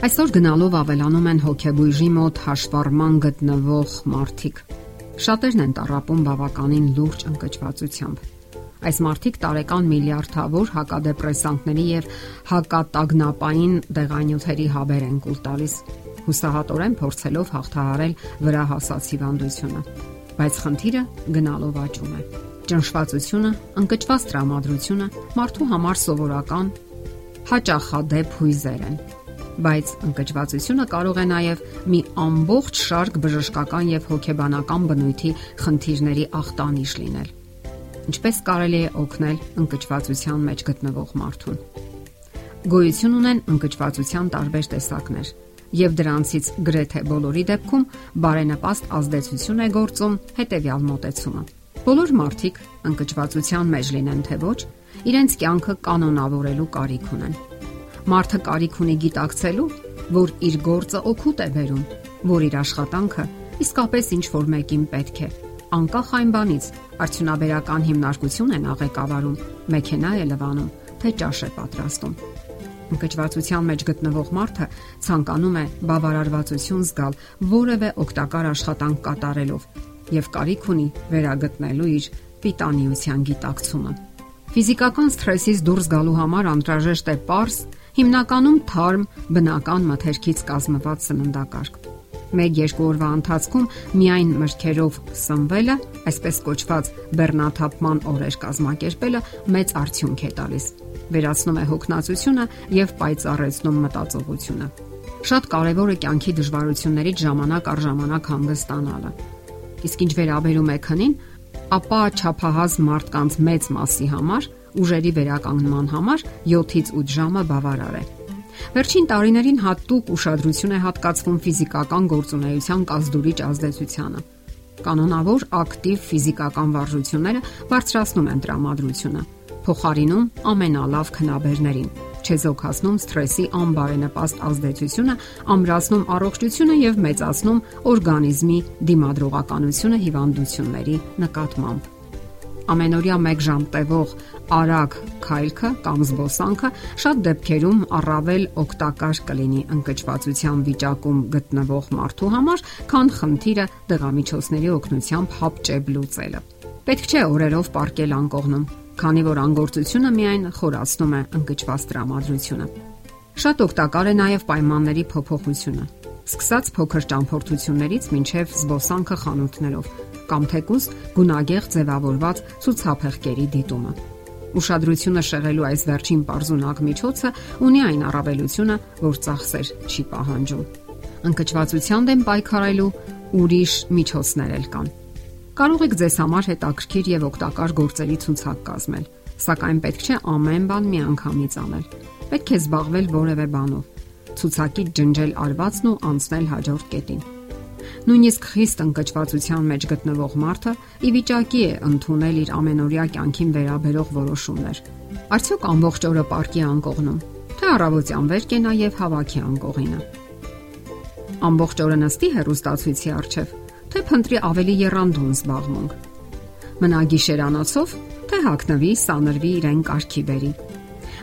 Այսօր գնալով ավելանում են հոգեբույժի մոտ հաշվառման գտնվող մարդիկ։ Շատերն են տարապում բավականին լուրջ ընկճվածությամբ։ Այս մարդիկ տարեկան միլիարդավոր հակադեպրեսանտների եւ հակատագնապային դեղանյութերի հաբեր են կուլ տալիս, հուսահատորեն փորձելով հաղթահարել վրա հասած հիվանդությունը։ Բայց խնդիրը գնալով աճում է։ Ճնշվածությունը, ընկճված տրամադրությունը մարդու համար սովորական հաճախադեպ հույզեր են բայց ընկճվածությունը կարող է նաև մի ամբողջ շարք բժշկական եւ հոգեբանական բնույթի խնդիրների ախտանիշ լինել։ Ինչպես կարելի է օգնել ընկճվածության մեջ գտնվող մարդուն։ Գոյություն ունեն ընկճվածության տարբեր տեսակներ, եւ դրանցից գրեթե բոլորի դեպքում բարենպաստ ազդեցություն է գործում հետեւյալ մոտեցումը։ Բոլոր մարդիկ ընկճվածության մեջ լինեն թե ոչ, իրենց կյանքը կանոնավորելու կարիք ունեն Մարդը կարիք ունի գիտակցելու, որ իր գործը օգուտ է բերում, որ իր աշխատանքը իսկապես ինչ որ մեկին պետք է։ Անկախ այն բանից, արդյունաբերական հիմնարկություն են աղեկավարում, մեքենա է լվանում, թե ճաշ է պատրաստում։ Ընկճվածության մեջ գտնվող մարդը ցանկանում է բավարարվածություն զգալ որևէ օգտակար աշխատանք կատարելով եւ կարիք ունի վերագտնելու իր պիտանիության գիտակցումը։ Ֆիզիկական սթրեսից դուրս գալու համար անհրաժեշտ է པարս Հիմնականում թարմ բնական մթերքից կազմված սննդակարգ։ 1-2 օրվա ընթացքում միայն մրգերով սնվելը, այսպես կոչված բեռնաթափման օրեր կազմակերպելը մեծ արդյունք է տալիս։ Վերացնում է հոգնածությունը եւ պայծառեցնում մտածողությունը։ Շատ կարևոր է կյանքի դժվարություններից ժամանակ առ ժամանակ հանգստանալը։ Իսկ ինչ վերաբերում է քնին, ապա ճափահազ մարդկանց մեծ մասի համար ուժերի վերականգնման համար 7-ից 8 ժամը բավարար է։ Վերջին տարիներին հատուկ ուշադրություն է հատկացվում ֆիզիկական գործունեության կազդուրիչ ազդեցությանը։ Կանոնավոր ակտիվ ֆիզիկական վարժությունները բարձրացնում են տրամադրությունը, փոխարինում ամենալավ քնաբերներին, չեզոքացնում սթրեսի անբարենպաստ ազդեցությունը, ամրացնում առողջությունը եւ մեծացնում օրգանիզմի դիմադրողականությունը հիվանդությունների նկատմամբ ամենօրյա 1 ժամ տևող արագ քայլքը կամ զբոսանքը շատ դեպքերում առավել օգտակար կլինի ընկճվածության վիճակում գտնվող մարդու համար, քան խնդիրը դեղամիջոցների օգնությամբ հապճեպ լուծելը։ Պետք չէ օրերով ապարկել անկողնում, քանի որ անգործությունը միայն խորացնում է ընկճված տրամադրությունը։ Շատ օգտակար է նաև պայմանների փոփոխությունը։ Սկսած փոքր ճամփորդություններից մինչև զբոսանքը խանութներով կամ թեկուզ գունագեղ ձևավորված ցուցափեղկերի դիտումը։ Ուշադրությունը շեղելու այս վերջին པարզունակ միջոցը ունի այն առավելությունը, որ ծախսեր չի պահանջում։ Ընկճվածության դեմ պայքարելու ուրիշ միջոցներ էլ կան։ Կարող եք ձեզ համար հետաքրքիր եւ օգտակար գործերի ցուցակ կազմել, սակայն պետք չէ ամեն բան միանգամից անել։ Պետք է զբաղվել որևէ բանով։ Ցուցակից ջնջել արվածն ու անցնել հաջորդ կետին Նույնիսկ խիստ ընկճվածության մեջ գտնվող մարդը ի վիճակի է ընդունել իր ամենօրյա կյանքին վերաբերող որոշումներ։ Արդյոք ամբողջ օրը պարկի անկողնում, թե առավոտյան վեր կենա եւ հավաքի անկողինը։ Ամբողջ օրը նստի հերոստացույցի առջև, թե փնտրի ավելի երանդուն զբաղմունք։ Մնա գիշերանոցով, թե հակնվի, սանրվի իրեն կարգի բերի։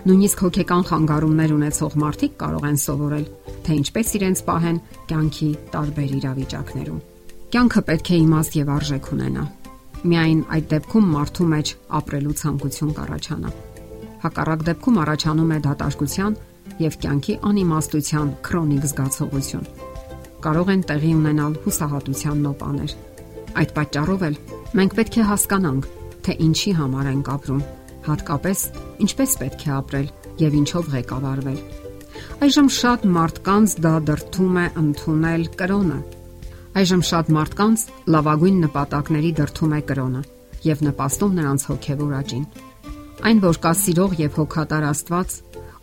Նույնիսկ հոգեկան խանգարումներ ունեցող մարդիկ կարող են սովորել, թե ինչպես իրենց պահեն կյանքի տարբեր իրավիճակներում։ Կյանքը պետք է իմաստ եւ արժեք ունենա։ Միայն այդ դեպքում մարդու մեջ ապրելու ցանկություն կառաջանա։ Հակառակ դեպքում առաջանում է դատարկության եւ կյանքի անիմաստության քրոնիկ զգացողություն։ Կարող են տեղի ունենալ հուսահատության նոպաներ։ Այդ պատճառով էլ մենք պետք է հասկանանք, թե ինչի համար ենք ապրում հատկապես ինչպես պետք է ապրել եւ ինչով ղեկավարվել։ Այժմ շատ մարդկանց դա դրթում է ընդունել կրոնը։ Այժմ շատ մարդկանց լավագույն նպատակների դրթում է կրոնը եւ նպաստում նրանց հոգեվոր աճին։ Այն որ կա սիրող եւ հոգատար Աստված,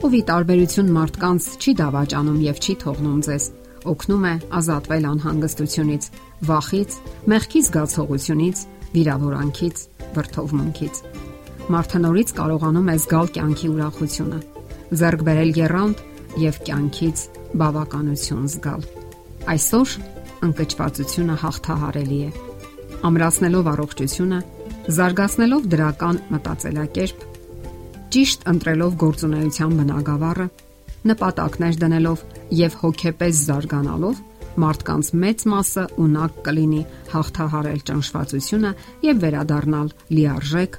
ով ի տարբերություն մարդկանց չի դավաճանում եւ չի թողնում ձեզ, օգնում է ազատվել անհանգստությունից, վախից, մեղքի զգացողությունից, վիրավորանքից, վրթովմունքից մարդը նորից կարողանում է զգալ կյանքի ուրախությունը, ձեռք բերել երանգ եւ կյանքից բավականություն զգալ։ Այսօր ընկճվածությունը հաղթահարելի է։ Ամրացնելով առողջությունը, զարգացնելով դրական մտածելակերպ, ճիշտ ընտրելով գործունեության բնագավառը, նպատակներ դնելով եւ հոգեպես զարգանալով մարդկանց մեծ մասը ունակ կլինի հաղթահարել ճնշվածությունը եւ վերադառնալ լիարժեք